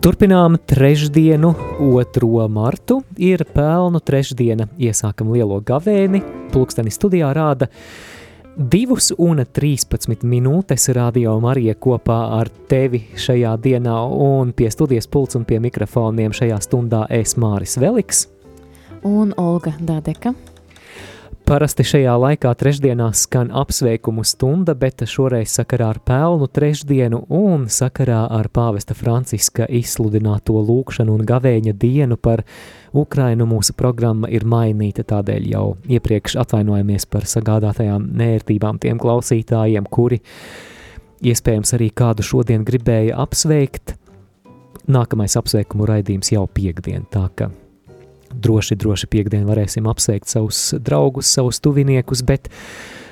Turpinām trešdienu, 2. martu. Ir pelnu trešdiena, iesākam lielo gavēni. Pulksteni studijā rāda 2 un 13 minūtes radio Marija kopā ar tevi šajā dienā un pie studijas pults un pie mikrofoniem šajā stundā es Māris Veliks. Un Olga Dadeka. Parasti šajā laikā trešdienās skan apsveikumu stunda, bet šoreiz sakarā ar pelnu trešdienu un sakarā ar pāvesta Franciska izsludināto lūkšanu un gavēņa dienu par Ukrainu mūsu programma ir mainīta, tādēļ jau iepriekš atvainojamies par sagādātajām nērtībām tiem klausītājiem, kuri iespējams arī kādu šodien gribēja apsveikt. Nākamais apsveikumu raidījums jau piekdien, tā ka droši, droši piekdien varēsim apsveikt savus draugus, savus tuviniekus, bet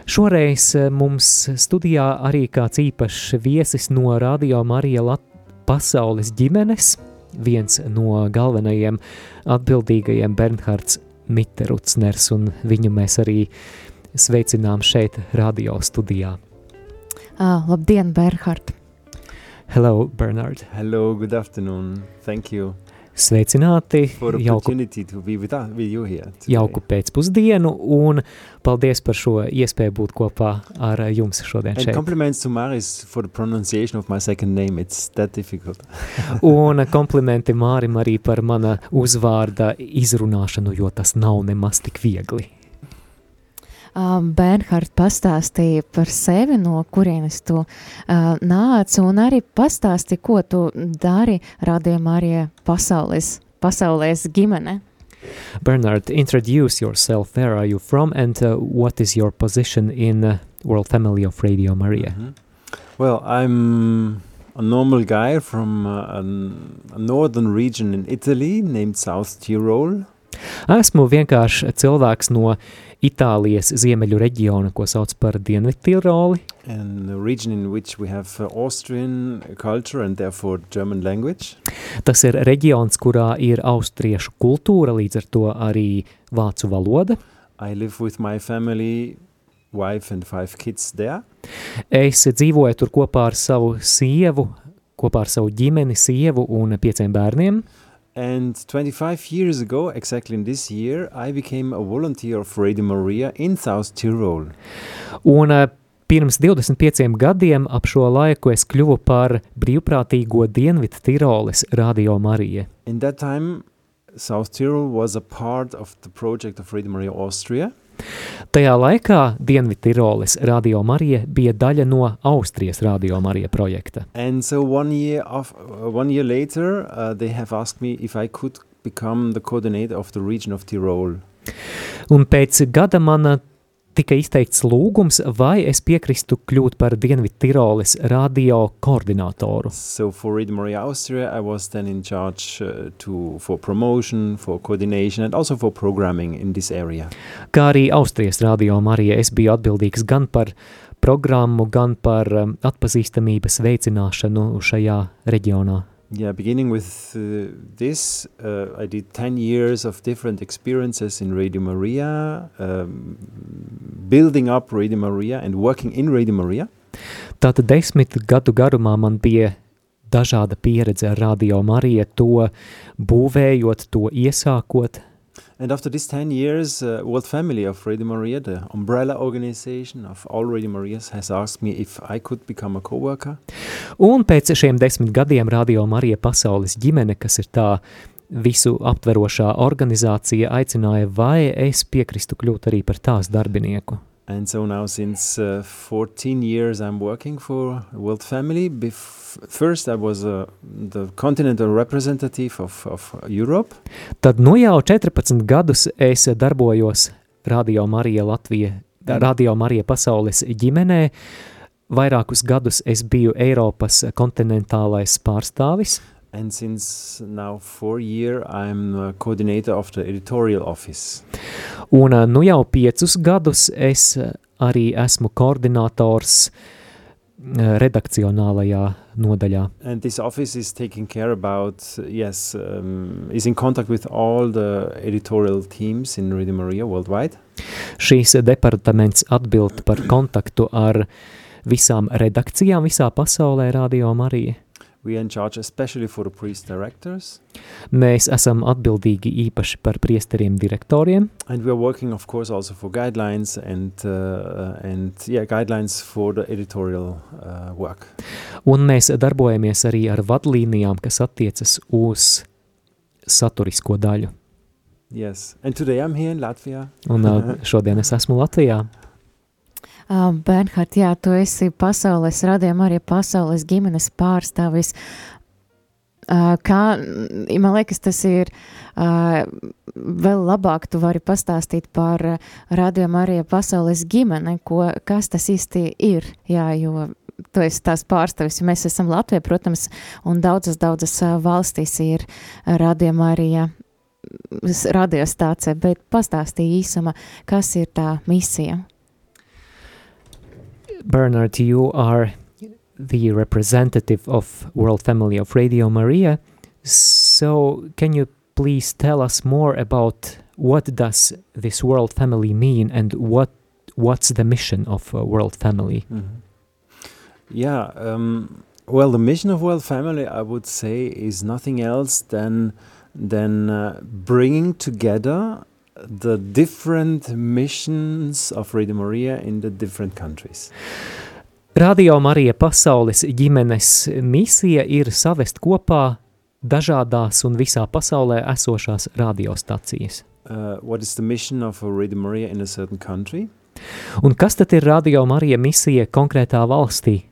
šoreiz eh, mums studijā arī kāds īpašs viesis no Radio Marija Lat pasaules ģimenes, viens no galvenajiem atbildīgajiem Bernhards Mitterucners, un viņu mēs arī sveicinām šeit radio studijā. Ah, labdien, Bernhard! Hello, Bernard! Hello, good afternoon. Thank you. Sveicināti! Jauku, jauku pēcpusdienu un paldies par šo iespēju būt kopā ar jums šodien And šeit. compliments to Maris for the pronunciation of my second name. It's that difficult. un komplimenti Mārim arī par mana uzvārda izrunāšanu, jo tas nav nemaz tik viegli. Um, Bernhard pastāstīja par sevi, no kurienes tu uh, nāc, un arī pastāstīja, ko tu dari radījumā arī pasaules, pasaules ģimene. Bernard, introduce yourself. Where are you from and uh, what is your position in uh, World Family of Radio Maria? Mm -hmm. Well, I'm a normal guy from uh, a northern region in Italy named South Tyrol. Esmu vienkārši cilvēks no Itālijas ziemeļu reģiona, ko sauc par Dienvidtiroli. And a region in which we have uh, Austrian culture and therefore German language. Tas ir reģions, kurā ir austriešu kultūra, līdz ar to arī vācu valoda. I live with my family, wife and five kids there. Es dzīvoju tur kopā ar savu sievu, kopā ar savu ģimeni, sievu un pieciem bērniem. And 25 years ago, exactly in this year, I became a volunteer of Radio Maria in South Tyrol. Un uh, pirms 25 gadiem ap šo laiku es kļuvu par brīvprātīgo Dienvidu Tiroles Radio Marija. In that time, South Tyrol was a part of the project of Radio Maria Austria. Tajā laikā Dienvidtiroles Radio Marija bija daļa no Austrijas Radio Marija projekta. And so one year, of, uh, one year later, uh, they have asked me if I could become the coordinator of the region of Tyrol. Un pēc gada man tika izteikts lūgums, vai es piekristu kļūt par Dienvidu Tiroles radio koordinātoru. So for Radio Maria Austria, I was then in charge uh, to, for promotion, for coordination and also for programming in this area. Kā arī Austrijas radio Marija, es biju atbildīgs gan par programmu, gan par um, atpazīstamības veicināšanu šajā reģionā. Yeah, beginning with uh, this, uh, I did 10 years of different experiences in Radio Maria, um, building up Radio Maria and working in Radio Maria. Tātad desmit gadu garumā man bija dažāda pieredze ar Radio Mariju, to būvējot, to iesākot. And after these 10 years, uh, World Family of Radio Maria, the umbrella organization of all Radio Marias, has asked me if I could become a co-worker. Un pēc šiem desmit gadiem Radio Marija pasaules ģimene, kas ir tā visu aptverošā organizācija, aicināja, vai es piekristu kļūt arī par tās darbinieku. And so now since uh, 14 years I'm working for World Family. Bef first I was uh, the continental representative of, of Europe. Tad nu jau 14 gadus es darbojos Radio Marija Latvija, Radio Marija pasaules ģimenē. Vairākus gadus es biju Eiropas kontinentālais pārstāvis. And since now four year, I'm coordinator of the editorial office. Un nu jau piecus gadus es arī esmu koordinators redakcionālajā nodaļā. And this office is taking care about, yes, um, is in contact with all the editorial teams in Radio Maria worldwide. Šīs departaments atbild par kontaktu ar visām redakcijām visā pasaulē Radio Marija. We are in charge especially for the priest directors. Mēs esam atbildīgi īpaši par priesteriem direktoriem, And we are working, of course, also for guidelines and, uh, and yeah, guidelines for the editorial uh, work. un mēs darbojamies arī ar vadlīnijām, kas attiecas uz saturisko daļu. Yes. And today I'm here in Latvia. Un uh, šodien es esmu Latvijā. Uh, Bernhard, jā, tu esi pasaules radījuma arī pasaules ģimenes pārstāvis. Uh, kā, man liekas, tas ir uh, vēl labāk, tu vari pastāstīt par radījuma arī pasaules ģimeni, ko, kas tas īsti ir, jā, jo tu esi tās pārstāvis, mēs esam Latvija, protams, un daudzas, daudzas valstīs ir radījuma arī radiostācija, bet pastāstīja īsumā, kas ir tā misija. Bernard, you are the representative of World Family of Radio Maria. So, can you please tell us more about what does this World Family mean and what what's the mission of uh, World Family? Mhm. Yeah. Um, well, the mission of World Family, I would say, is nothing else than than uh, bringing together the different missions of Radio Maria in the different countries. Radio Marija pasaules ģimenes misija ir savest kopā dažādās un visā pasaulē esošās radiostacijas. Uh, what is the mission of a Radio Maria in a certain country? Un kas tad ir Radio Marija misija konkrētā valstī?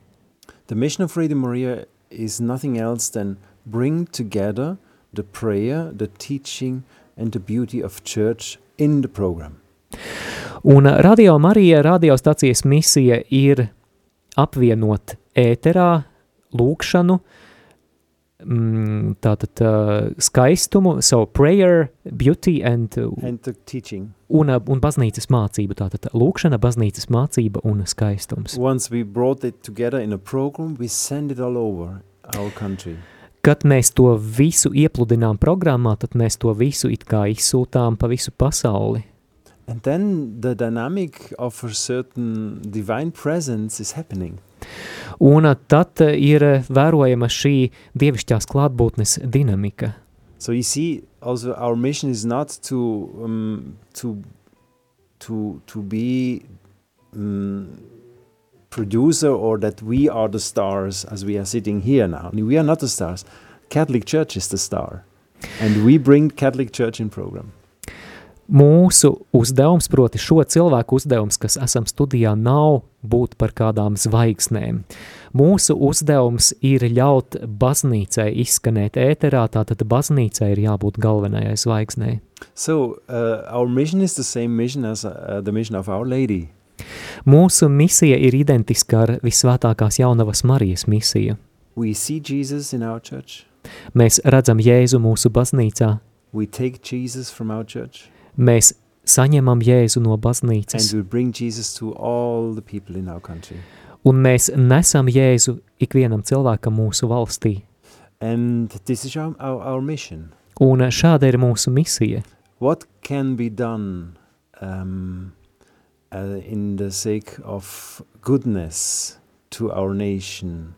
The mission of Radio Maria is nothing else than bring together the prayer, the teaching, and the beauty of church in the program. Un Radio Marija radiostacijas misija ir apvienot ēterā lūkšanu, mm, tātad skaistumu, so prayer, beauty and, And the teaching. un, un baznīcas mācību, tātad lūkšana, baznīcas mācība un skaistums. Once we brought it together in a program, we send it all over our country. Kad mēs to visu iepludinām programmā, tad mēs to visu it kā izsūtām pa visu pasauli. And then the dynamic of a certain divine presence is happening. Un tad uh, ir uh, vērojama šī dievišķās klātbūtnes dinamika. So you see, also our mission is not to um, to to to be um, producer or that we are the stars as we are sitting here now. We are not the stars. Catholic Church is the star, and we bring Catholic Church in program. Mūsu uzdevums, proti šo cilvēku uzdevums, kas esam studijā, nav būt par kādām zvaigznēm. Mūsu uzdevums ir ļaut baznīcai izskanēt ēterā, tātad baznīcai ir jābūt galvenajai zvaigznei. So uh, our mission is the same mission as uh, the mission of Our Lady. Mūsu misija ir identiska ar visvētākās jaunavas Marijas misiju. Mēs redzam Jēzu mūsu baznīcā, mēs saņemam Jēzu no baznīcas, un mēs nesam Jēzu ikvienam cilvēkam mūsu valstī. Our, our. Un šāda ir mūsu misija. What can be done um, uh, in the sake of goodness to our nation,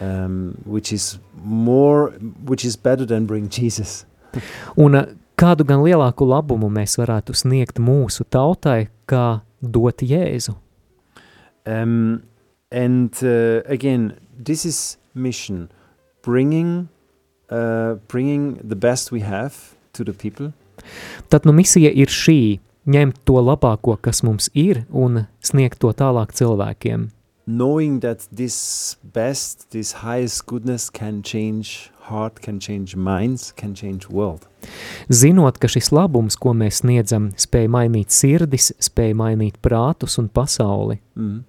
um, which is more, which is better than bring Jesus? Un uh, kādu gan lielāku labumu mēs varētu sniegt mūsu tautai, kā dot Jēzu. Um, and uh, again, this is mission, bringing, uh, bringing the best we have to the people, Tad nu misija ir šī – ņemt to labāko, kas mums ir, un sniegt to tālāk cilvēkiem. knowing that this best, this highest goodness can change heart, can change minds, can change world. Zinot, ka šis labums, ko mēs sniedzam, spēj mainīt sirdis, spēj mainīt prātus un pasauli. Mm.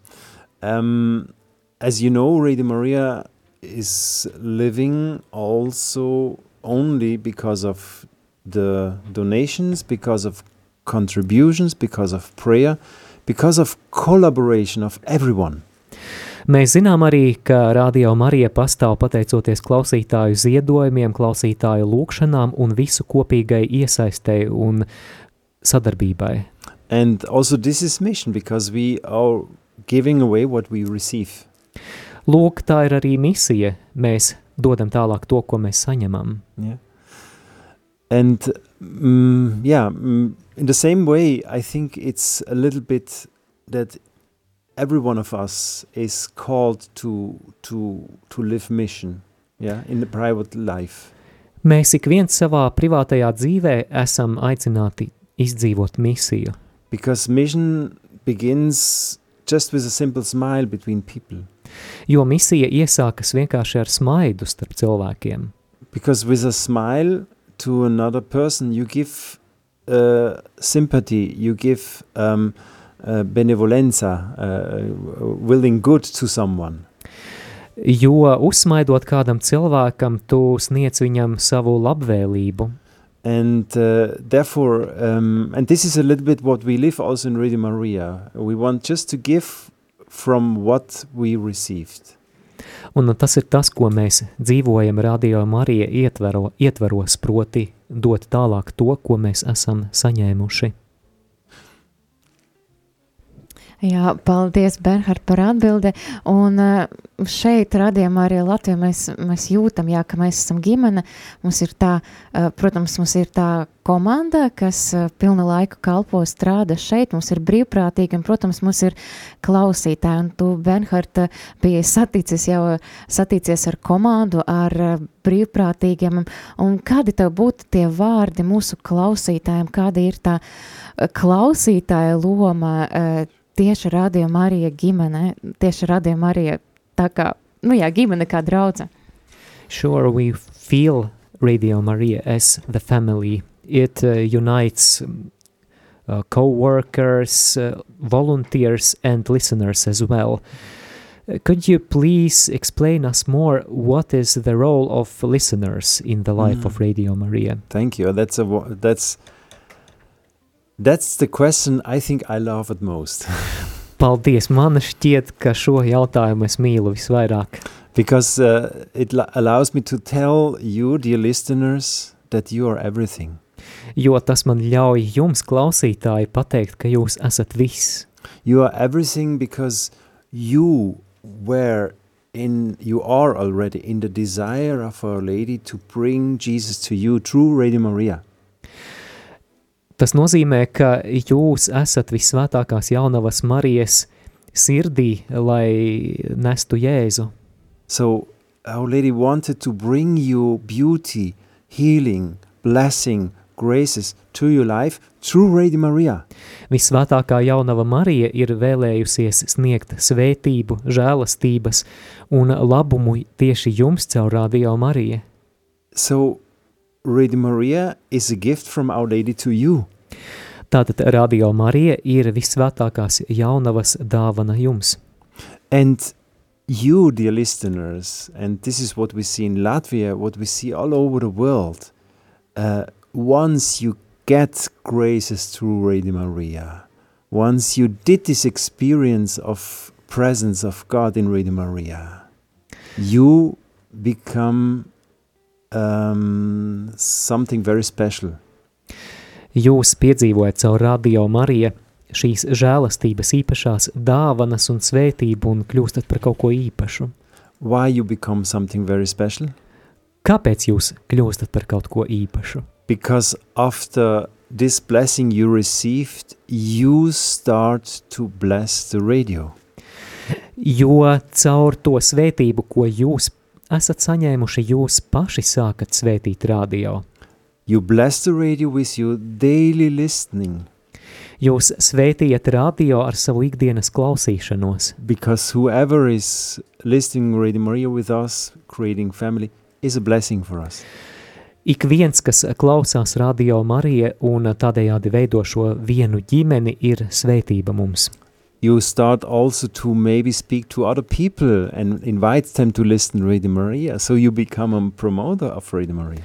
Um, as you know, Radio Maria is living also only because of the donations, because of contributions, because of prayer, because of collaboration of everyone. Mēs zinām arī, ka Radio Marija pastāv pateicoties klausītāju ziedojumiem, klausītāju lūkšanām un visu kopīgai iesaistei un sadarbībai. And also, this is mission because we are giving away what we receive. Lūk, tā ir arī misija. Mēs dodam tālāk to, ko mēs saņemam. Yeah. And mm, yeah, mm, in the same way, I think it's a little bit that every one of us is called to to to live mission. Yeah, in the private life. Mēs ik viens savā privātajā dzīvē esam aicināti izdzīvot misiju, Because mission begins just with a simple smile between people. jo misija iesākas vienkārši ar smaidu starp cilvēkiem. Because with a smile to another person, you give uh, sympathy, you give um, uh, benevolenza, uh, willing good to someone. Jo uzsmaidot kādam cilvēkam, tu sniedz viņam savu labvēlību. And uh, therefore, um, and this is a little bit what we live also in Radio Maria. We want just to give from what we received. Un tas ir tas, ko mēs dzīvojam radio Marija ietvero, ietveros, proti dot tālāk to, ko mēs esam saņēmuši. Jā, paldies, Bernhard, par atbildi. Un uh, šeit, radījumā arī Latvijā, mēs, mēs jūtam, jā, ka mēs esam ģimene. Mums ir tā, uh, protams, mums ir tā komanda, kas uh, pilnu laiku kalpo strādā šeit. Mums ir brīvprātīgi, un, protams, mums ir klausītāji. Un tu, Bernhard, biji saticis jau saticies ar komandu, ar brīvprātīgiem. Un kādi tev būtu tie vārdi mūsu klausītājiem? Kāda ir tā klausītāja loma? Tieši radījuma arī ģimene, tieši radījuma arī tā kā, nu jā, ģimene kā draudze. Sure, we feel Radio Maria as the family. It uh, unites uh, co-workers, uh, volunteers and listeners as well. Uh, Could you please explain us more what is the role of listeners in the life Mm. of Radio Maria? Thank you. That's a that's that's the question I think I love it most Paldies, man šķiet, ka šo jautājumu es mīlu visvairāk, because uh, it l- allows me to tell you, dear listeners, that you are everything. jo tas man ļauj jums, klausītāji, pateikt, ka jūs esat viss. You are everything because you were in you are already in the desire of Our Lady to bring Jesus to you through Radio Maria. Tas nozīmē, ka jūs esat visvētākās jaunavas Marijas sirdī, lai nestu Jēzu. So Our Lady wanted to bring you beauty, healing, blessing, graces to your life through Radio Maria. Visvētākā jaunava Marija ir vēlējusies sniegt svētību, žēlastības un labumu tieši jums caur Radio Mariju. So Radio Maria is a gift from Our Lady to you. Tātad Radio Marija ir visvētākās jaunavas dāvana jums. And you, dear listeners, and this is what we see in Latvia, what we see all over the world, uh, once you get graces through Radio Maria, once you did this experience of presence of God in Radio Maria, you become um, something very special. Jūs piedzīvojat caur Radio Mariju šīs žēlastības īpašās dāvanas un svētību un kļūstat par kaut ko īpašu. Why you become something very special? Kāpēc jūs kļūstat par kaut ko īpašu? because after this blessing you received, you start to bless the radio. Jo caur to svētību, ko jūs esat saņēmuši, jūs paši sākat svētīt radio. You bless the radio with your daily listening Jūs svētījat radio ar savu ikdienas klausīšanos, because whoever is listening Radio Maria with us, creating family, is a blessing for us. Ik viens, kas klausās radio Marija un tādējādi veido šo vienu ģimeni, ir svētība mums. You start also to maybe speak to other people and invite them to listen Radio Maria, so you become a promoter of Radio Maria.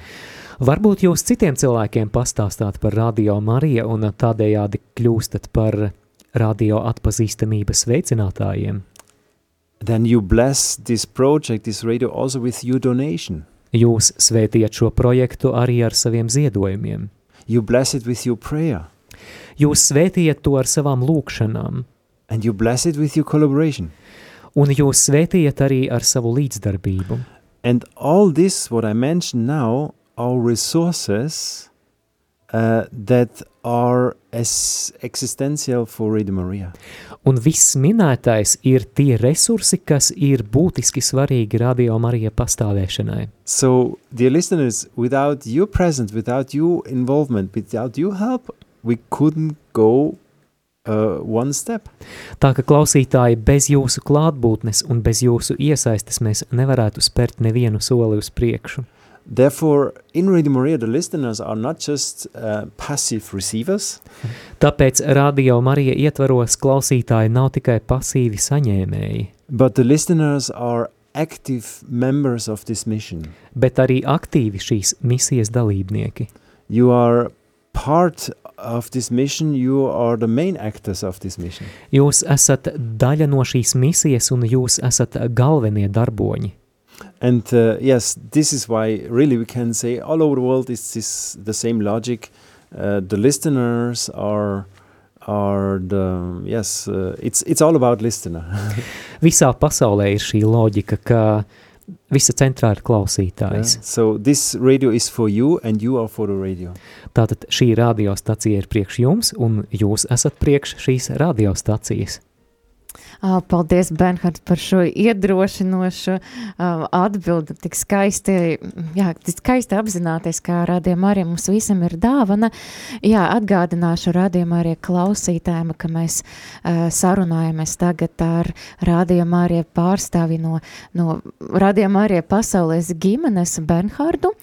Varbūt jūs citiem cilvēkiem pastāstāt par radio Mariju un tādējādi kļūstat par radio atpazīstamības veicinātājiem. Then you bless this project, this radio, also with your donation. Jūs svētījat šo projektu arī ar saviem ziedojumiem. You bless it with your prayer. Jūs svētījat to ar savām lūkšanām, and you bless it with your collaboration. Un jūs svētījat arī ar savu līdzdarbību. And all this, what I mentioned now, are resources uh, that are as existential for Radio Maria. Un viss minētais ir tie resursi, kas ir būtiski svarīgi radio Marija pastāvēšanai. So, dear listeners, without your presence, without your involvement, without your help, we couldn't go uh. Tā ka klausītāji bez jūsu klātbūtnes un bez jūsu iesaistes mēs nevarētu spērt nevienu soli uz priekšu. Therefore, in Radio Maria, the listeners are not just uh, passive receivers, Tāpēc radio Marija ietvaros klausītāji nav tikai pasīvi saņēmēji, but the listeners are active members of this mission. bet arī aktīvi šīs misijas dalībnieki. You are part of this mission, you are the main actors of this mission. Jūs esat daļa no šīs misijas un jūs esat galvenie darboņi. And uh, yes, this is why really we can say all over the world it's this, the same logic. Uh, the listeners are are the yes, uh, it's it's all about listener. Visā pasaulē ir šī loģika, ka visa centrā ir Yeah. klausītājs. So this radio is for you, and you are for the radio. Tātad šī radiostacija ir priekš jums, un jūs esat priekš šīs radiostacijas. Paldies, Bernhard, par šo iedrošinošu atbildi. Tik skaisti, jā, tik skaisti apzināties, kā rādījumā arī mums visam ir dāvana. Jā, atgādināšu rādījumā arī klausītājiem, ka mēs sarunājamies tagad ar rādījumā arī pārstāvi no, no rādījumā arī pasaulēs ģimenes Bernhardu.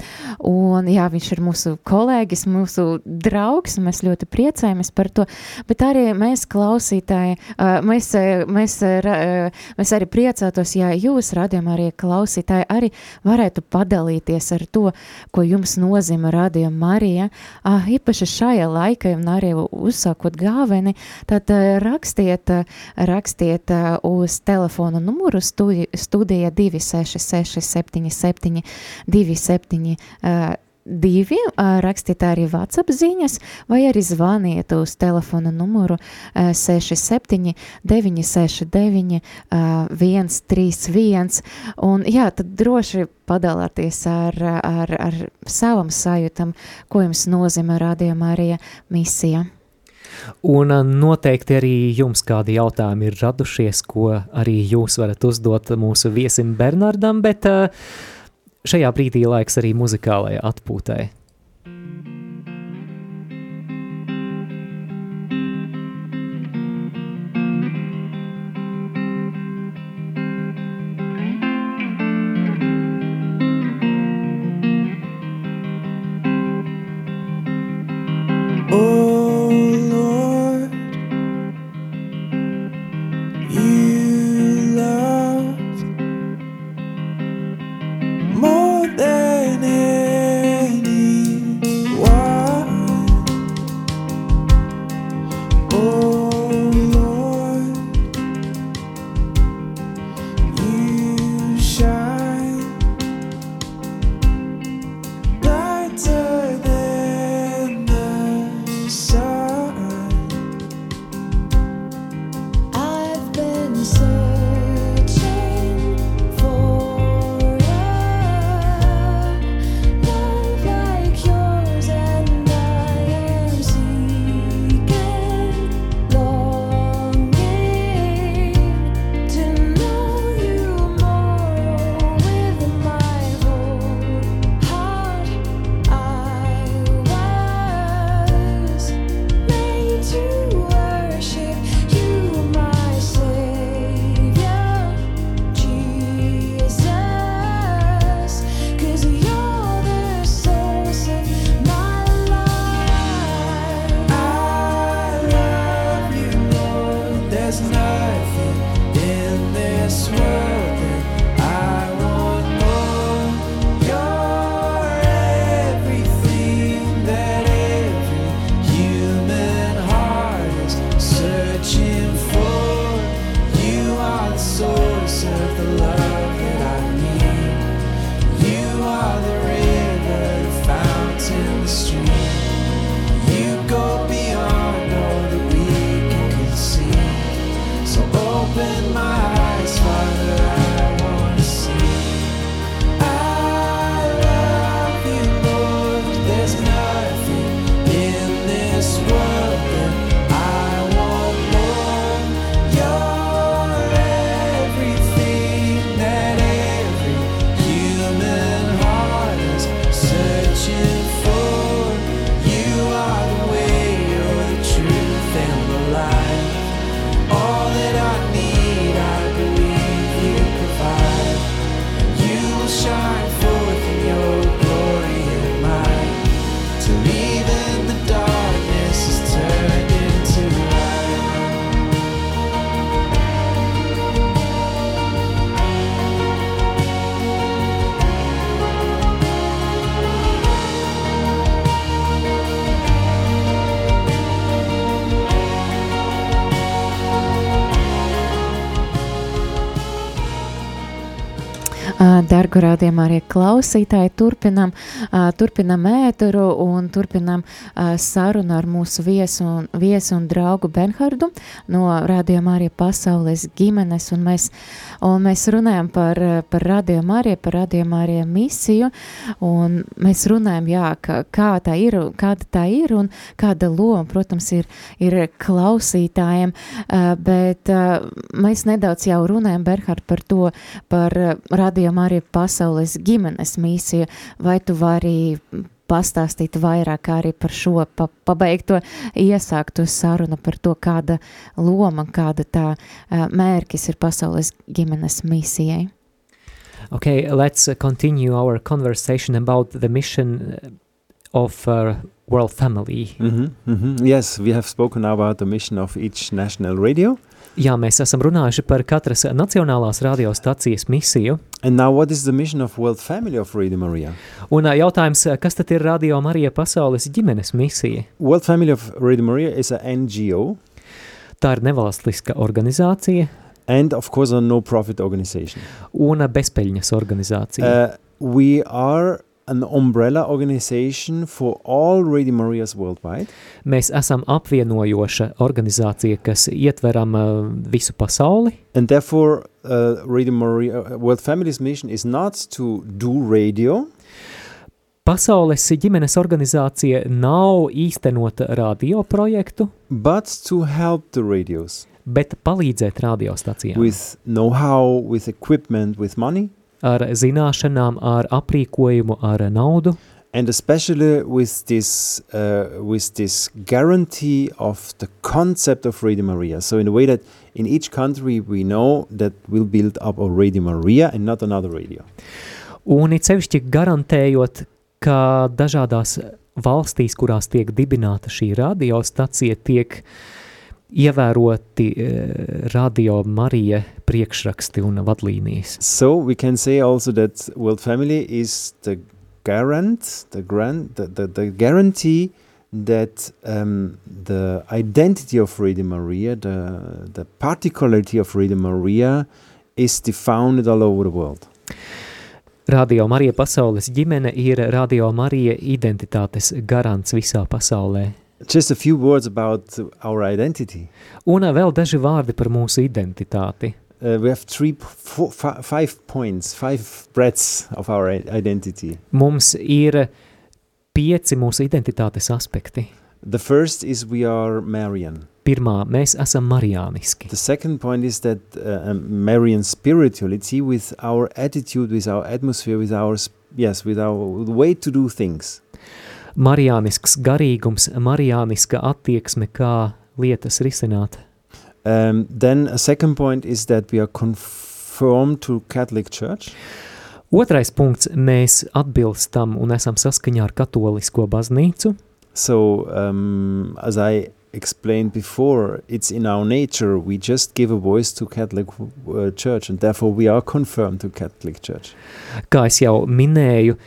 Un jā, viņš ir mūsu kolēģis, mūsu draugs, un mēs ļoti priecājamies par to. Bet arī mēs klausītāji, mēs, ā, mēs, ra- ā, mēs arī priecātos, ja jūs, radījumā arī klausītāji, arī varētu padalīties ar to, ko jums nozīmē radījuma Marija. Ā, Īpaši šajā laikā, un arī uzsākot gāveni, tad ā, rakstiet, rakstiet uz telefona numuru studi, studija 266 77 27 ā, divi, rakstiet arī WhatsApp ziņas, vai arī zvaniet uz telefona numuru ā, 67 969 ā, 131, un jā, tad droši padalāties ar, ar, ar savam sajūtam, ko jums nozīmē rādījumā arī misija. Un noteikti arī jums kādi jautājumi ir radušies, ko arī jūs varat uzdot mūsu viesim Bernardam, bet ā, šajā brīdī laiks arī muzikālajai atpūtai. Dargu rādījumā arī klausītāji. Turpinam, uh, turpinam ēteru un turpinam uh, sarunu ar mūsu viesu un, viesu un draugu Benhardu no rādījumā arī pasaules ģimenes. Un mēs, un mēs runājam par, par rādījumā arī, par rādījumā arī misiju. Un mēs runājam, jā, ka, kā tā ir, kāda tā ir un kāda loma, protams, ir, ir klausītājiem, uh, bet uh, mēs nedaudz jau runājam, Berhard, par to, par uh, rādījumā arī pasaules ģimenes misiju, vai tu vari pastāstīt vairāk arī par šo pa, pabeigto iesākto sarunu par to, kāda loma, kāda tā uh, mērķis ir pasaules ģimenes misijai. Okay, let's uh, continue our conversation about the mission of uh, World Family. Mhm, mhm. Yes, we have spoken about the mission of each national radio. Jā, mēs esam runājuši par katras nacionālās radiostacijas misiju. And now, what is the mission of World Family of Radio Maria? Un jautājums, kas tad ir Radio Marija pasaules ģimenes misija? World Family of Radio Maria is an NGO Tā ir nevalstiska organizācija and, of course, a no-profit organization. un bezpeļņas organizācija. Uh, we are an umbrella organization for all Radio Marias worldwide. Mēs esam apvienojoša organizācija, kas ietveram ā, visu pasauli, And therefore, uh, Radio Maria, uh, World Family's mission is not to do radio, Pasaules ģimenes organizācija nav īstenota radio projektu, but to help the radios. bet palīdzēt radiostacijām with know-how, with equipment, with money, ar zināšanām, ar aprīkojumu, ar naudu, and especially with this, uh, with this guarantee of the concept of Radio Maria. So in a way that in each country we know that we'll build up a Radio Maria and not another radio. un it sevišķi garantējot, ka dažādās valstīs, kurās tiek dibināta šī radiostacija, tiek ievēroti eh, radio Marija priekšraksti un vadlīnijas. So we can say also that World Family is the garant, the grant, the, the, the guarantee that um, the identity of Radio Maria, the, the particularity of Radio Maria is defined all over the world. Radio Marija pasaules ģimene ir Radio Marija identitātes garants visā pasaulē. Just a few words about our identity. Un vēl daži vārdi par mūsu identitāti. Uh, we have three, four, fi- five points, five breadths of our identity. Mums ir pieci mūsu identitātes aspekti. The first is we are Marian. Pirmā, mēs esam marijāniski. The second point is that uh, um, Marian spirituality, with our attitude, with our atmosphere, with our yes, with our way to do things. Marijānisks garīgums, marijāniska attieksme, kā lietas risināt. Um, then a second point is that we are conformed to Catholic Church. Otrais punkts, mēs atbilstam un esam saskaņā ar katolisko baznīcu. So um, as I explained before, it's in our nature. We just give a voice to Catholic uh, Church, and therefore we are confirmed to Catholic Church. Kā es jau minēju,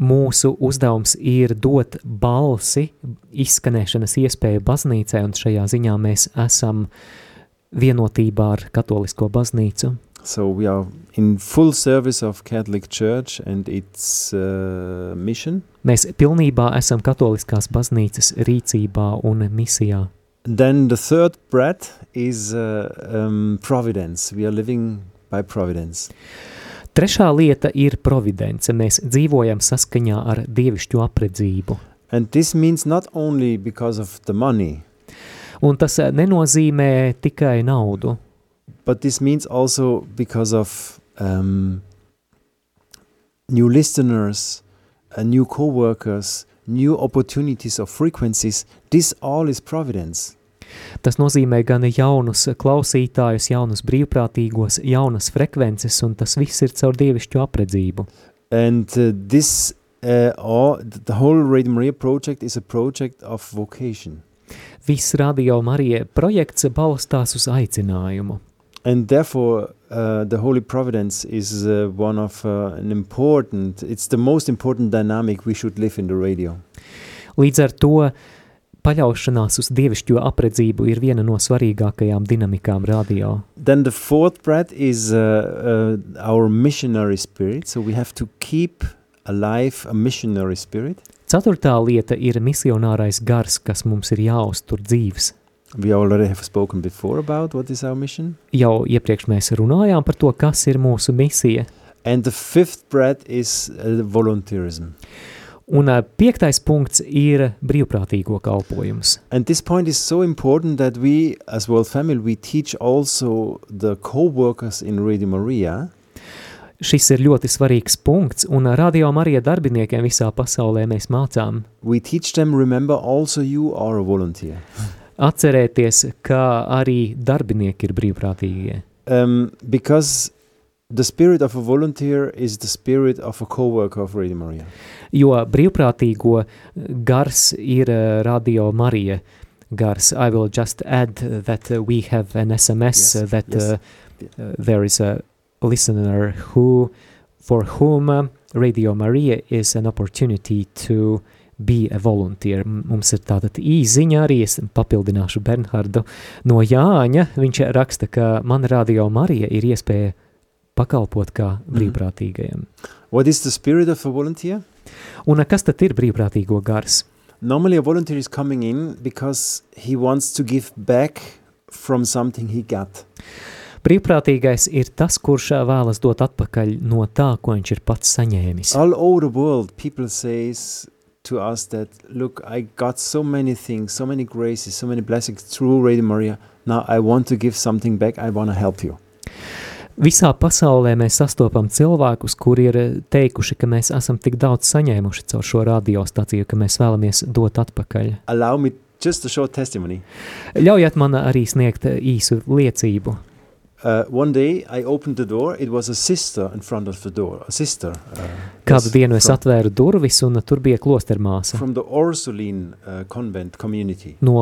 mūsu uzdevums ir dot balsi, izskanēšanas iespēju baznīcai, un šajā ziņā mēs esam vienotībā ar katolisko baznīcu. So we are in full service of Catholic Church and its uh, mission. Mēs pilnībā esam katoliskās baznīcas rīcībā un misijā. Then the third breath is uh, um, providence. We are living by providence. Trešā lieta ir providence. Mēs dzīvojam saskaņā ar dievišķu apredzību. And this means not only because of the money, Un tas eh, nenozīmē tikai naudu, but this means also because of um, new listeners, uh, new co-workers, new opportunities of frequencies. This all is providence. Tas nozīmē gan jaunus klausītājus, jaunus brīvprātīgos, jaunas frekvences, un tas viss ir caur dievišķu apredzību. And uh, this, uh, all, the whole Radio Maria project is a project of vocation. Viss radio Marija projekts balstās uz aicinājumu. And therefore, uh, the Holy Providence is uh, one of uh, an important, it's the most important dynamic we should live in the radio. Līdz ar to paļaušanās uz dievišķo apredzību ir viena no svarīgākajām dinamikām radio. Then the fourth bread is uh, uh, our missionary spirit. So we have to keep alive a missionary spirit. Ceturtā lieta ir misionārais gars, kas mums ir jāuztur dzīves. We already have spoken before about what is our mission. Jau iepriekš mēs runājām par to, kas ir mūsu misija. And the fifth bread is uh, volunteerism. Un piektais punkts ir brīvprātīgo kalpojums. And this point is so important that we, as World Family, we teach also the co-workers in Radio Maria Šis ir ļoti svarīgs punkts, un radio Marija darbiniekiem visā pasaulē mēs mācām we teach them remember also you are a volunteer atcerēties, ka arī darbinieki ir brīvprātīgie. um, because the spirit of a volunteer is the spirit of a co-worker of Radio Maria Jo brīvprātīgo gars ir ā, radio Marija gars. I will just add that uh, we have an SMS Yes, uh, that yes. uh, uh, there is a listener who, for whom uh, Radio Maria is an opportunity to be a volunteer. Mums ir tāda īziņa arī, es papildināšu Bernhardu no Jāņa. Viņš raksta, ka man Radio Marija ir iespēja pakalpot kā brīvprātīgajam. what is the spirit of a volunteer Un kas tad ir brīvprātīgo gars? normally a volunteer is coming in because he wants to give back from something he got Brīvprātīgais ir tas, kurš vēlas dot atpakaļ no tā, ko viņš ir pats saņēmis. all over the world people says to us that look i got so many things so many graces so many blessings through radio maria now i want to give something back i want to help you Visā pasaulē mēs sastopam cilvēkus, kuri ir eh, teikuši, ka mēs esam tik daudz saņēmuši caur šo radiostaciju, ka mēs vēlamies dot atpakaļ. just a short testimony Ļaujiet man arī sniegt eh, īsu liecību. uh, one day i opened the door it was a sister in front of the door a sister uh, Kādu dienu es atvēru durvis, un tur bija klostermāsa from the ursuline uh, convent community no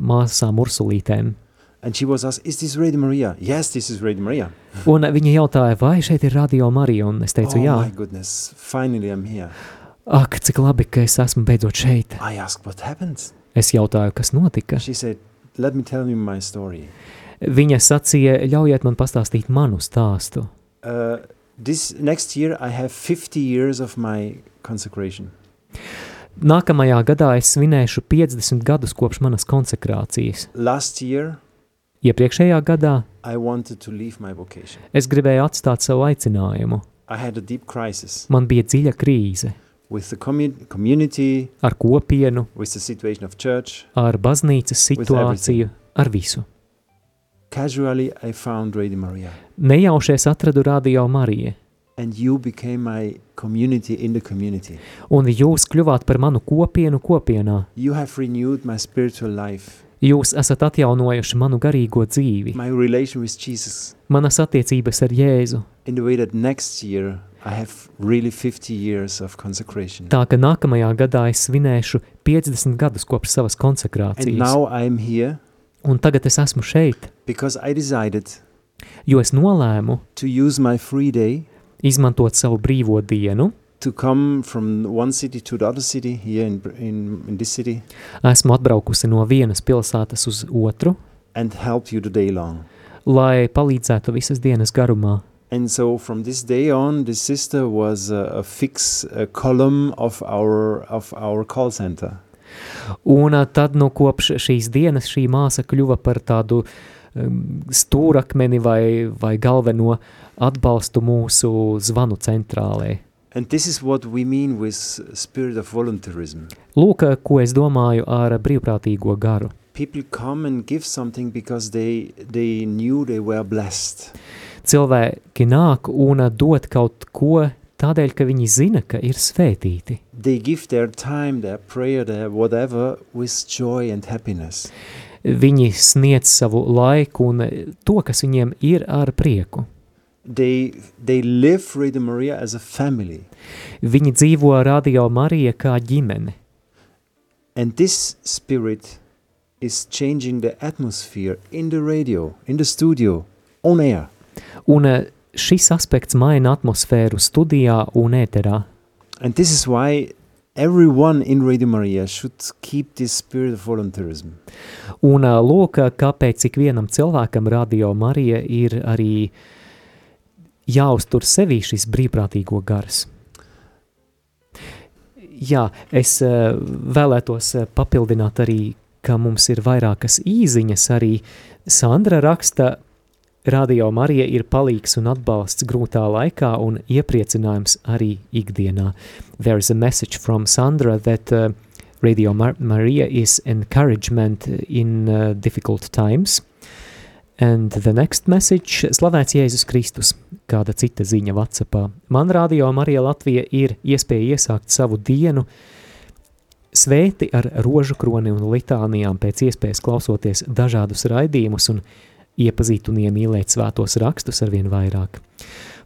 māsām Ursulītēm. And she was asked is this radio maria yes this is radio maria Un viņa jautāja, vai šeit ir radio Marija, un es teicu, oh jā. my goodness finally i'm here Ak, cik labi, ka es esmu beidzot šeit. i asked Es jautāju, kas notika. she said let me tell you my story Viņa sacīja, ļaujiet man pastāstīt manu stāstu. Uh, this next year, I have 50 years of my consecration. Nākamajā gadā es svinēšu 50 gadus kopš manas konsekrācijas. Last year, Iepriekšējā gadā es gribēju atstāt savu aicinājumu. Man bija dziļa krīze ar kopienu, church. ar baznīcas situāciju, ar visu. Casually, I found Radio Maria, Nejaušies atradu radio Mariju, and you became my community in the community. un jūs kļuvāt par manu kopienu kopienā. Jūs esat atjaunojuši manu garīgo dzīvi, manas attiecības ar Jēzu. really 50 years of consecration. Tā ka nākamajā gadā es svinēšu 50 gadus kopš savas konsekrācijas. here Un tagad es esmu šeit, decided jo es nolēmu izmantot savu brīvo dienu. To come from one city to the other city here in, in, in this city Esmu atbraukusi no vienas pilsētas uz otru, and help you the day long. lai palīdzētu visas dienas garumā. And so from this day on, this sister was a, a fix a column of our of our call center. Un ā, tad no kopš šīs dienas šī māsa kļuva par tādu um, stūrakmeni vai, vai galveno atbalstu mūsu zvanu centrālē. And this is what we mean with spirit of volunteerism. Lūk, ko es domāju ar brīvprātīgo garu. People come and give something because they they knew they were blessed. Cilvēki nāk un dod kaut ko tādēļ, ka viņi zina, ka ir svētīti. They give their time, their prayer, their whatever with joy and happiness. Viņi sniedz savu laiku un to, kas viņiem ir ar prieku. They they live Radio Maria as a family. Viņi dzīvo radio Marija kā ģimene. And this spirit is changing the atmosphere in the radio, in the studio, on air. Un eh, šis aspekts maina atmosfēru studijā un ēterā. And this is why everyone in Radio Maria should keep this spirit of volunteerism. Un ā, lūk, kāpēc ik vienam cilvēkam radio Marija ir arī jāuztur sevī šis brīvprātīgo gars. Jā, es ā, vēlētos ā, papildināt arī, ka mums ir vairākas īziņas, arī Sandra raksta, Radio Marija ir palīgs un atbalsts grūtā laikā un iepriecinājums arī ikdienā. There is a message from Sandra that uh, Radio Mar Maria is encouragement in uh, difficult times. And the next message – slavēts Jēzus Kristus, kāda cita ziņa Whatsappā. Man Radio Marija Latvija ir iespēja iesākt savu dienu svēti ar rožu kroni un litānijām pēc iespējas klausoties dažādus raidījumus un iepazīt un iemīlēt svētos rakstus arvien vairāk.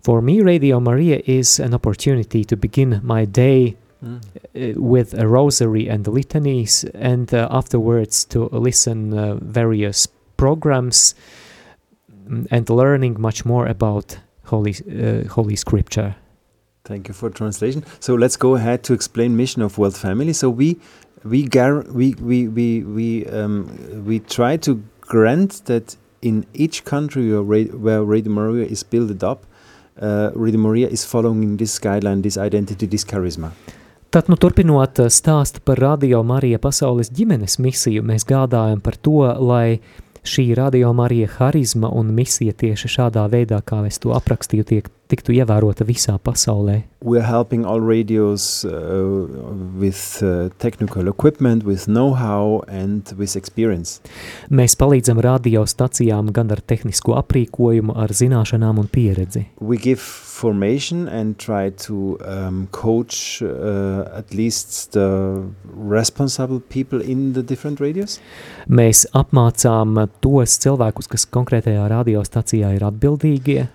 For me, Radio Maria is an opportunity to begin my day Mm. uh, with a rosary and litanies, and uh, afterwards to listen uh, various programs and learning much more about Holy uh, Holy Scripture. Thank you for translation. So let's go ahead to explain mission of World Family. So we we gar- we we we we um, we try to grant that in each country where, where Radio Maria is built up, uh, Radio Maria is following this guideline, this identity, this charisma. Tad, nu, turpinot uh, stāstu par Radio Marija pasaules ģimenes misiju, mēs gādājam par to, lai šī Radio Marija harizma un misija tieši šādā veidā, kā es to aprakstīju, tiek, tiktu ievērota visā pasaulē. We're helping all radios uh, with uh, technical equipment, with know-how, and with experience. Mēs palīdzam radiostacijām gan ar tehnisko aprīkojumu, ar zināšanām un pieredzi. We give formation and try to um, coach uh, at least the responsible people in the different radios. Mēs apmācām tos cilvēkus, kas konkrētajā radiostacijā ir atbildīgie,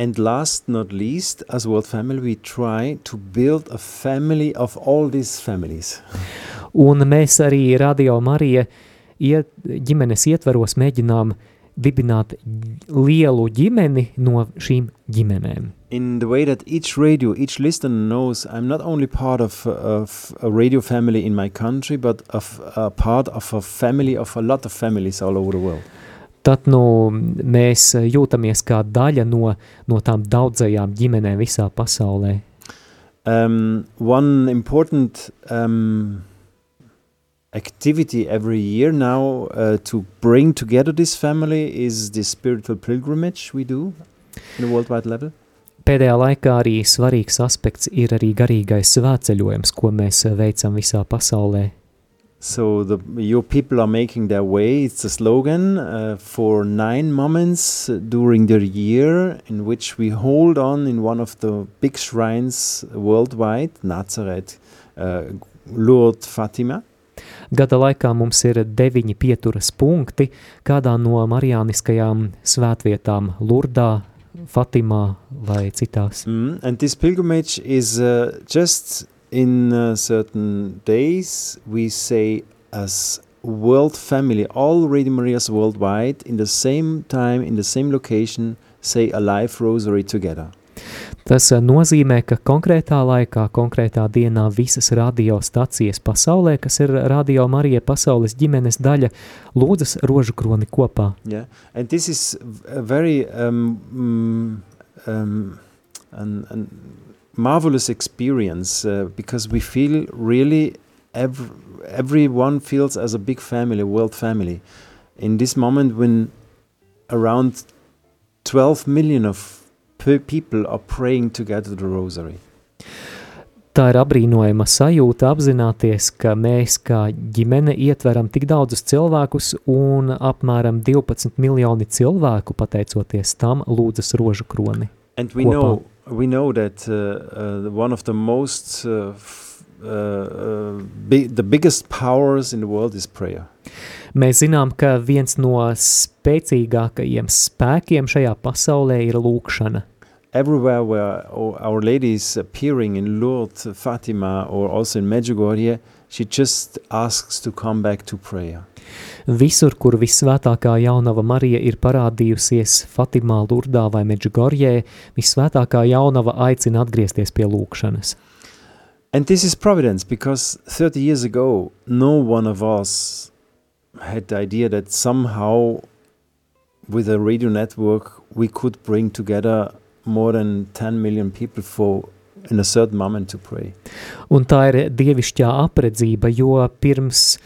And last not least, as World Family, we try to build a family of all these families. un mēs arī Radio Marija iet, ģimenes ietveros mēģinām dibināt lielu ģimeni no šīm ģimenēm. In the way that each radio, each listener knows, I'm not only part of, of a radio family in my country, but of a part of a family of a lot of families all over the world. Tad nu, mēs jūtamies kā daļa no, no tām daudzajām ģimenēm visā pasaulē. Um, one important um, activity every year now uh, to bring together this family is the spiritual pilgrimage we do in a worldwide level. Pēdējā laikā arī svarīgs aspekts ir arī garīgais svētceļojums, ko mēs veicam visā pasaulē. So the your people are making their way. It's a slogan uh, for nine moments during the year in which we hold on in one of the big shrines worldwide: Nazareth, uh, Lourdes, Fatima. Gada laikā mums ir deviņi pieturas punkti kādā no marijāniskajām svētvietām – Lurdā, Fatimā vai citās. Mm, and this pilgrimage is uh, just in uh, certain days we say as world family, all Radio Marias worldwide, in the same time, in the same location, say a live rosary together. Tas eh, nozīmē, ka konkrētā laikā, konkrētā dienā visas radiostacijas pasaulē, kas ir Radio Marija pasaules ģimenes daļa, lūdzas rožu kroni kopā. Yeah, and this is very um, mm, um, an, an marvelous experience uh, because we feel really ev- everyone feels as a big family, world family. In this moment, when around 12 million of pe- people are praying together the rosary. Tā ir apbrīnojama sajūta apzināties, ka mēs kā ģimene ietveram tik daudzus cilvēkus un apmēram 12 miljoni cilvēku, pateicoties tam, lūdzas rožu kroni. And we Kopā. know we know that uh, uh, one of the most uh, f- uh, uh, big, the biggest powers in the world is prayer. Mēs zinām, ka viens no spēcīgākajiem spēkiem šajā pasaulē ir lūkšana. Everywhere where o- Our Lady is appearing in Lourdes, Fatima, or also in Medjugorje, she just asks to come back to prayer. Visur, kur visvētākā jaunava Marija ir parādījusies Fatimā, Lurdā vai Medžugorjē, visvētākā jaunava aicina atgriezties pie lūkšanas. And this is providence because 30 years ago, no one of us had the idea that somehow with a radio network we could bring together more than 10 million people for in a certain moment to pray. Un tā ir dievišķā apredzība, jo pirms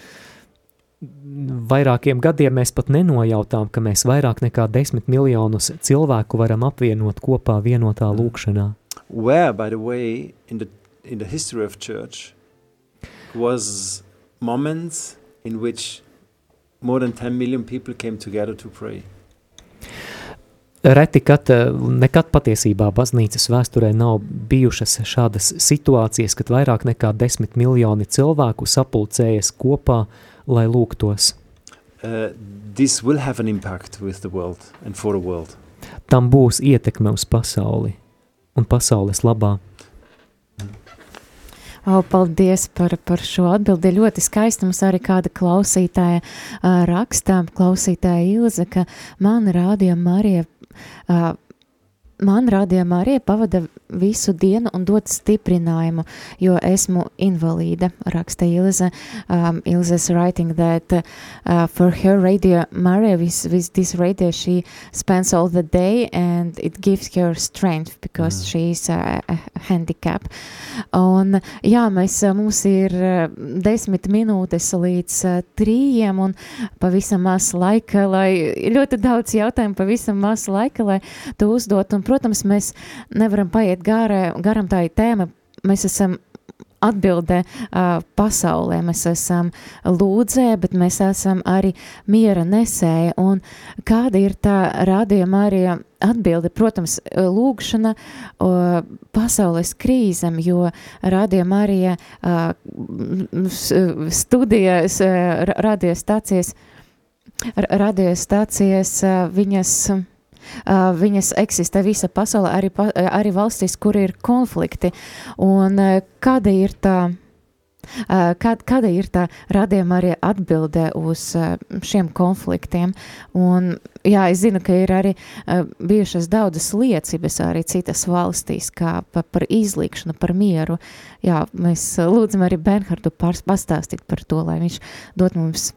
vairākiem gadiem mēs pat nenojautām, ka mēs vairāk nekā desmit miljonus cilvēku varam apvienot kopā vienotā lūkšanā. Where, by the way, in the in the history of church was moments in which more than 10 million people came together to pray. Reti, kad eh, nekad patiesībā baznīcas vēsturē nav bijušas šādas situācijas, kad vairāk nekā desmit miljoni cilvēku sapulcējas kopā, lai lūgtos. Uh, this will have an impact with the world and for the world. Tam būs ietekme uz pasauli un pasaules labā. O, paldies par, par šo atbildi. Ļoti skaisti mums arī kāda klausītāja uh, rakstā, klausītāja Ilze, ka man rādīja Marija, uh, man rādīja Marija pavada visu dienu un dod stiprinājumu, jo esmu invalīda, raksta Ilze. Um, Ilze's writing that uh, for her radio, Maria, with, with this radio, she spends all the day and it gives her strength because Mm. she is a, a handicap. Un jā, mēs, uh, mums ir uh, desmit minūtes līdz uh, trījiem un pavisam maz laika, lai ļoti daudz jautājumu, pavisam maz laika, lai to uzdot. Un, protams, mēs nevaram paiet garē, garam tā ir tēma. Mēs esam atbildē uh, pasaulē, mēs esam lūdzē, bet mēs esam arī miera nesēja. Un kāda ir tā rādījuma arī atbilde? Protams, lūgšana uh, pasaules krīzem, jo rādījuma arī uh, studijas, radiostācijas uh, viņas. Uh, viņas eksistē visa pasaulē, arī, pa, arī valstīs, kur ir konflikti. Un uh, kāda ir tā, uh, kā, kāda ir tā radījuma arī atbildē uz uh, šiem konfliktiem? Un, jā, es zinu, ka ir arī uh, bijušas daudzas liecības arī citas valstīs, kā pa, par izlīkšanu, par mieru. Jā, mēs lūdzam arī Bernhardu pastāstīt par to, lai viņš dot mums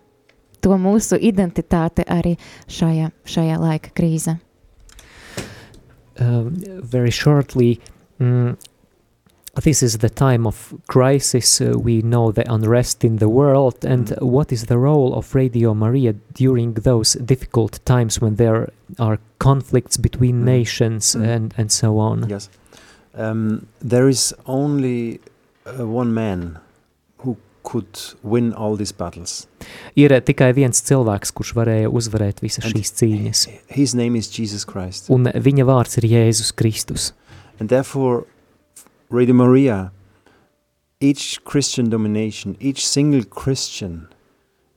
to mūsu identitāti arī šajā, šajā laika krīzē. Uh, very shortly, mm, this is the time of crisis. Uh, we know the unrest in the world. And Mm. what is the role of Radio Maria during those difficult times when there are conflicts between Mm. nations Mm. and, and so on? Yes. Um, there is only uh, one man Ir tikai viens cilvēks, kurš varēja uzvarēt visas šīs cīņas, un viņa vārds ir Jēzus Kristus. And therefore, Radio Maria, each Christian domination, each single Christian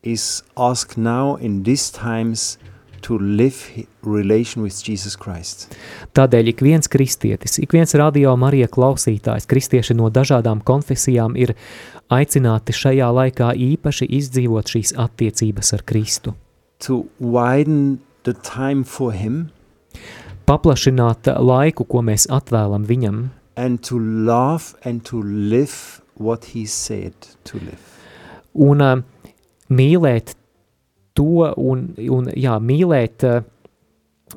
is asked now in these times to live relation with Jesus Christ. Tādēļ ik viens kristietis, ik viens radio Marija klausītājs, kristieši no dažādām konfesijām ir aicināti šajā laikā īpaši izdzīvot šīs attiecības ar Kristu. To widen the time for Him Paplašināt laiku, ko mēs atvēlam viņam, and to love and to live what He said to live. un uh, mīlēt to, un, un jā, mīlēt uh,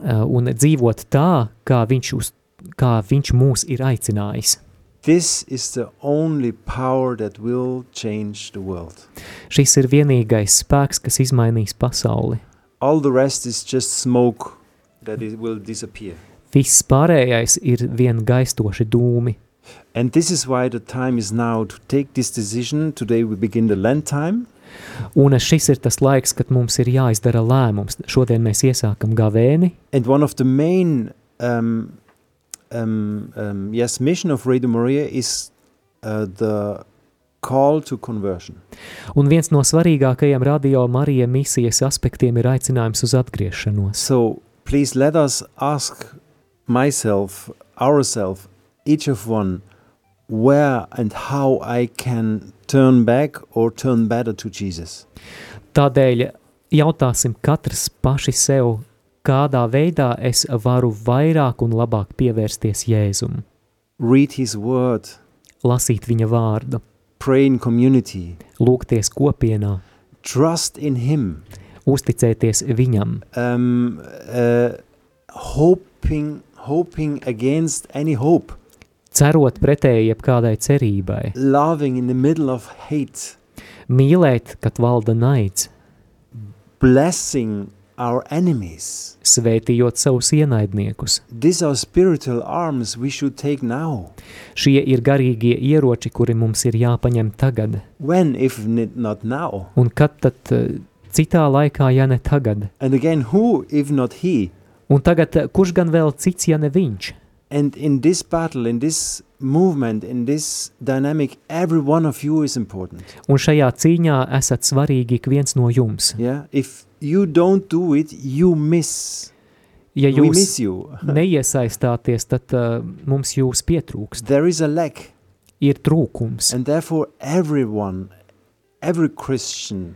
un dzīvot tā, kā viņš, uz, kā viņš mūs ir aicinājis. This is the only power that will change the world. Šis ir vienīgais spēks, kas izmainīs pasauli. All the rest is just smoke that it will disappear. Viss pārējais ir vien gaistoši dūmi. And this is why the time is now to take this decision. Today we begin the Lent time. Un šis ir tas laiks, kad mums ir jāizdara lēmums. Šodien mēs iesākam gavēni, And one of the main um, um, um, yes mission of Radio Maria is uh, the call to conversion. un viens no svarīgākajiem radio Marija misijas aspektiem ir aicinājums uz atgriešanos. So please let us ask myself, ourselves, each of one, where and how I can turn back or turn better to Jesus. Tādēļ jautāsim katrs paši sev, kādā veidā es varu vairāk un labāk pievērsties Jēzum. Read His Word, lasīt viņa vārdu, pray in community, lūgties kopienā, trust in Him, uzticēties viņam, um, uh, hoping, hoping against any hope, cerot pretēji jebkādai cerībai, loving in the middle of hate, mīlēt, kad valda naids, blessing our enemies. svētījot savus ienaidniekus. These are spiritual arms we should take now. Šie ir garīgie ieroči, kuri mums ir jāpaņem tagad. When, if not now? Un kad tad eh, citā laikā, ja ne tagad? And again, who, if not He? Un tagad eh, kurš gan vēl cits, ja ne viņš? And in this battle, in this movement, in this dynamic, every one of you is important. Un šajā cīņā esat svarīgi ik viens no jums. Yeah. If you don't do it, you miss. Ja we jūs miss you. neiesaistāties, tad uh, mums jūs pietrūkst. there is a lack, Ir trūkums. and therefore everyone, every Christian,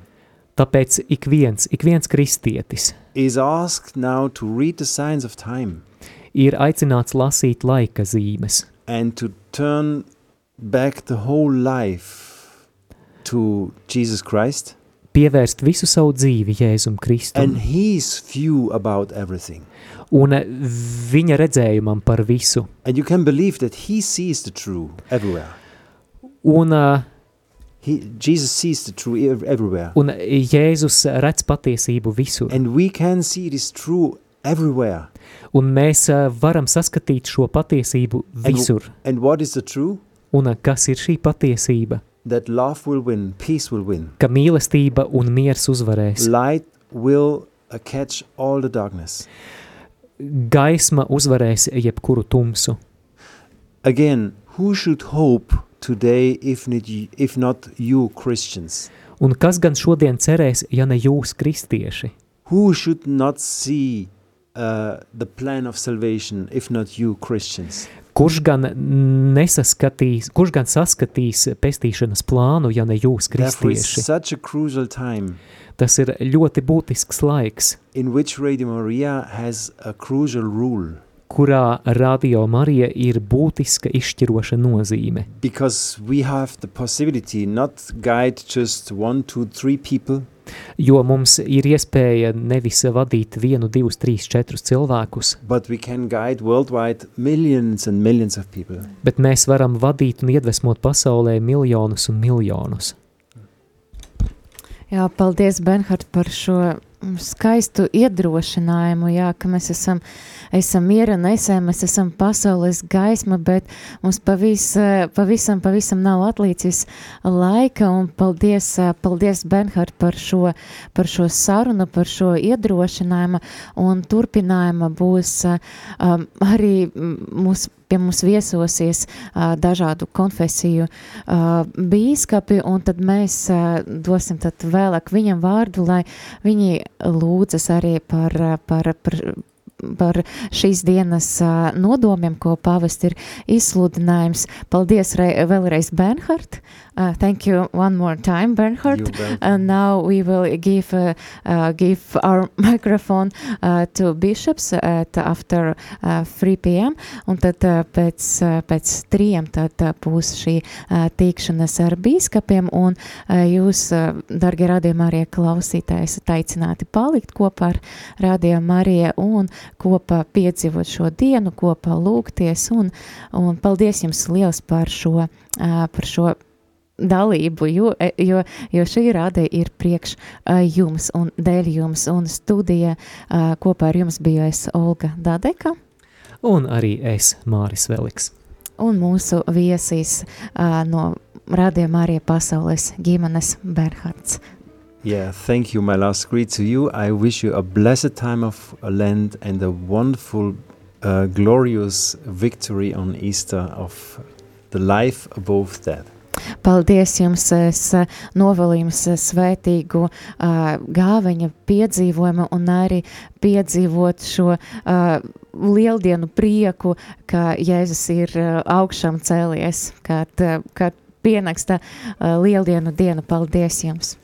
Tāpēc ik viens, ik viens kristietis is asked now to read the signs of time ir aicināts lasīt laika zīmes and to turn back the whole life to Jesus Christ pievērst visu savu dzīvi Jēzum Kristum and His view about everything. un viņa redzējumam par visu. And you can believe that He sees the true everywhere. Un, uh, He, Jesus sees the true ev- everywhere. un Jēzus redz patiesību visur. And we can see this true everywhere. Un mēs uh, varam saskatīt šo patiesību visur. And what is the true? Un uh, kas ir šī patiesība? That love will win, peace will win. Ka mīlestība un miers uzvarēs. Light will uh, catch all the darkness. Gaisma uzvarēs jebkuru tumsu. Again, who should hope today if not, if not you Christians? Un kas gan šodien cerēs, ja ne jūs kristieši? Who should not see uh, the plan of salvation if not you Christians? Kurš gan nesaskatīs, kurš gan saskatīs pestīšanas plānu, ja ne jūs kristieši? such a crucial time Tas ir ļoti būtisks laiks, in which Radio Maria has a crucial rule kurā Radio Marija ir būtiska izšķiroša nozīme. because we have the possibility not guide just one, two, three people, Jo mums ir iespēja nevis vadīt vienu, divus, trīs, četrus cilvēkus, but we can guide worldwide millions and millions of people. bet mēs varam vadīt un iedvesmot pasaulē miljonus un miljonus. Jā, paldies, Benhard, par šo skaistu iedrošinājumu, jā, ka mēs esam, esam miera nesē, mēs esam pasaules gaisma, bet mums pavis, eh, pavisam, pavisam nav atlīcis laika, un paldies, eh, paldies, Benhard, par šo, par šo sarunu, par šo iedrošinājumu, un turpinājuma būs eh, um, arī mm, mūs, pie mums viesosies dažādu konfesiju bīskapi, un tad mēs dosim tad vēlāk viņam vārdu, lai viņi lūdzas arī par, par, par, par šīs dienas nodomiem, ko pavest ir izsludinājums. Paldies re, vēlreiz, Bernhard. Uh, thank you one more time, Bernhard. And now we will give uh, uh, give our microphone uh, to bishops at after uh, 3 p.m. Un tad uh, pēc, uh, pēc trijiem tad uh, būs šī uh, tikšanās ar bīskapiem, un uh, jūs, uh, dargie radījumi arī klausītāji, esat aicināti palikt kopā ar radījumu Mariju un kopā piedzīvot šo dienu, kopā lūgties, un, un paldies jums liels par šo, uh, par šo dalību, jo, e, jo, jo šī rāde ir priekš uh, jums un dēļ jums, un studija uh, kopā ar jums bija es Olga Dadeka, Un arī es, Māris Veliks. un mūsu viesīs uh, no rādījuma arī pasaules ģimenes Bernhards. Yeah, thank you. My last greet to you. I wish you a blessed time of Lent and a wonderful, uh, glorious victory on Easter of the life above death. Paldies jums, es uh, novēlu jums svētīgu uh, gāveņa piedzīvojumu un arī piedzīvot šo uh, lieldienu prieku, ka Jēzus ir uh, augšām cēlies, kad, uh, kad pienāks tā uh, lieldienu diena. Paldies jums!